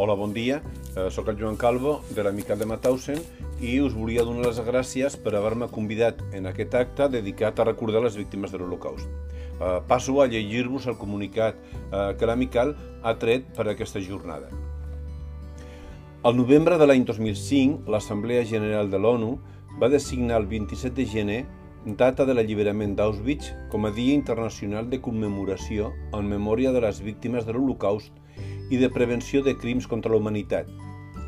Hola, bon dia. Eh, soc el Joan Calvo, de l'Amical de Matausen, i us volia donar les gràcies per haver-me convidat en aquest acte dedicat a recordar les víctimes de l'Holocaust. Eh, passo a llegir-vos el comunicat eh, que l'Amical ha tret per aquesta jornada. Al novembre de l'any 2005, l'Assemblea General de l'ONU va designar el 27 de gener data de l'alliberament d'Auschwitz com a Dia Internacional de Commemoració en memòria de les víctimes de l'Holocaust i de prevenció de crims contra la humanitat,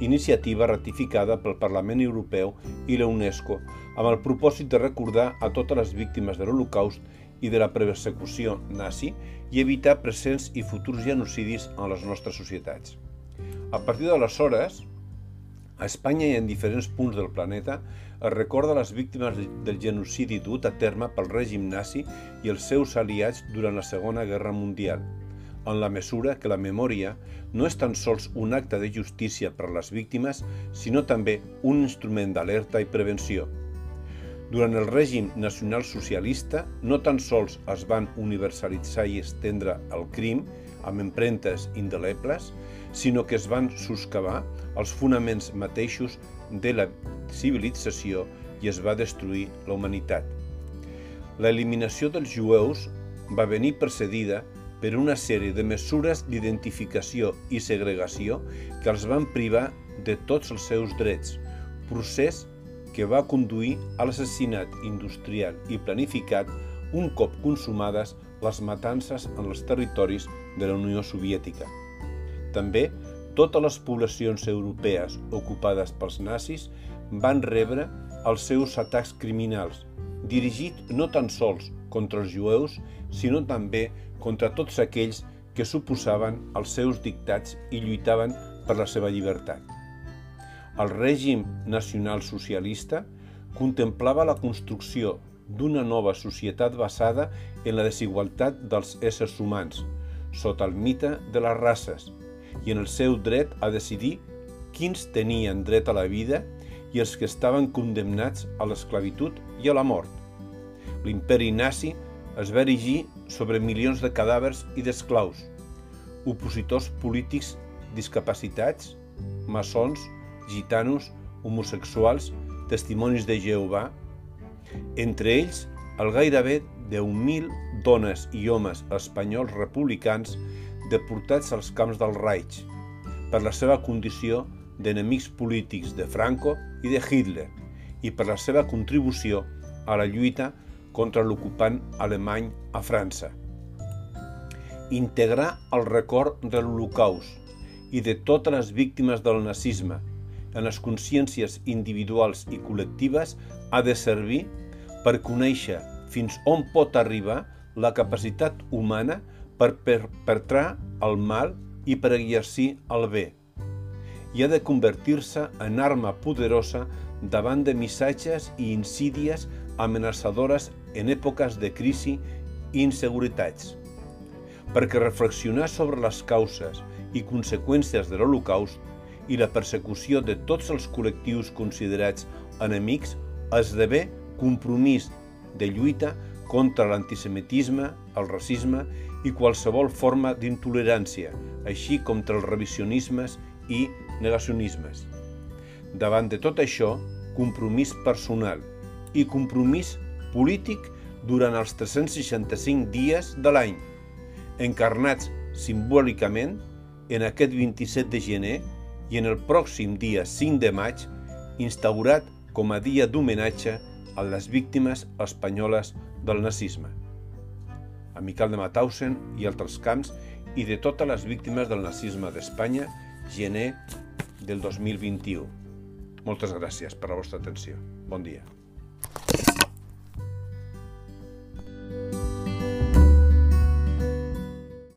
iniciativa ratificada pel Parlament Europeu i la UNESCO amb el propòsit de recordar a totes les víctimes de l'Holocaust i de la persecució nazi i evitar presents i futurs genocidis en les nostres societats. A partir d'aleshores, a Espanya i en diferents punts del planeta es recorda les víctimes del genocidi dut a terme pel règim nazi i els seus aliats durant la Segona Guerra Mundial, en la mesura que la memòria no és tan sols un acte de justícia per a les víctimes, sinó també un instrument d'alerta i prevenció. Durant el règim nacional socialista no tan sols es van universalitzar i estendre el crim amb empremtes indelebles, sinó que es van soscavar els fonaments mateixos de la civilització i es va destruir la humanitat. L'eliminació dels jueus va venir precedida per una sèrie de mesures d'identificació i segregació que els van privar de tots els seus drets, procés que va conduir a l'assassinat industrial i planificat un cop consumades les matances en els territoris de la Unió Soviètica. També totes les poblacions europees ocupades pels nazis van rebre els seus atacs criminals, dirigit no tan sols contra els jueus, sinó també contra tots aquells que suposaven els seus dictats i lluitaven per la seva llibertat. El règim nacional socialista contemplava la construcció d'una nova societat basada en la desigualtat dels éssers humans, sota el mite de les races, i en el seu dret a decidir quins tenien dret a la vida i els que estaven condemnats a l'esclavitud i a la mort. L'imperi nazi es va erigir sobre milions de cadàvers i d'esclaus, opositors polítics discapacitats, maçons, gitanos, homosexuals, testimonis de Jehovà, entre ells el gairebé 10.000 dones i homes espanyols republicans deportats als camps del Reich per la seva condició d'enemics polítics de Franco i de Hitler i per la seva contribució a la lluita contra l'ocupant alemany a França. Integrar el record de l'Holocaust i de totes les víctimes del nazisme en les consciències individuals i col·lectives ha de servir per conèixer fins on pot arribar la capacitat humana per perpetrar el mal i per exercir el bé. I ha de convertir-se en arma poderosa davant de missatges i insídies amenaçadores en èpoques de crisi i inseguretats. Perquè reflexionar sobre les causes i conseqüències de l'Holocaust i la persecució de tots els col·lectius considerats enemics esdevé compromís de lluita contra l'antisemitisme, el racisme i qualsevol forma d'intolerància, així com contra els revisionismes i negacionismes. Davant de tot això, compromís personal i compromís polític durant els 365 dies de l'any, encarnats simbòlicament en aquest 27 de gener i en el pròxim dia 5 de maig, instaurat com a dia d'homenatge a les víctimes espanyoles del nazisme. Amical de Mauthausen i altres camps i de totes les víctimes del nazisme d'Espanya, gener del 2021. Moltes gràcies per la vostra atenció. Bon dia.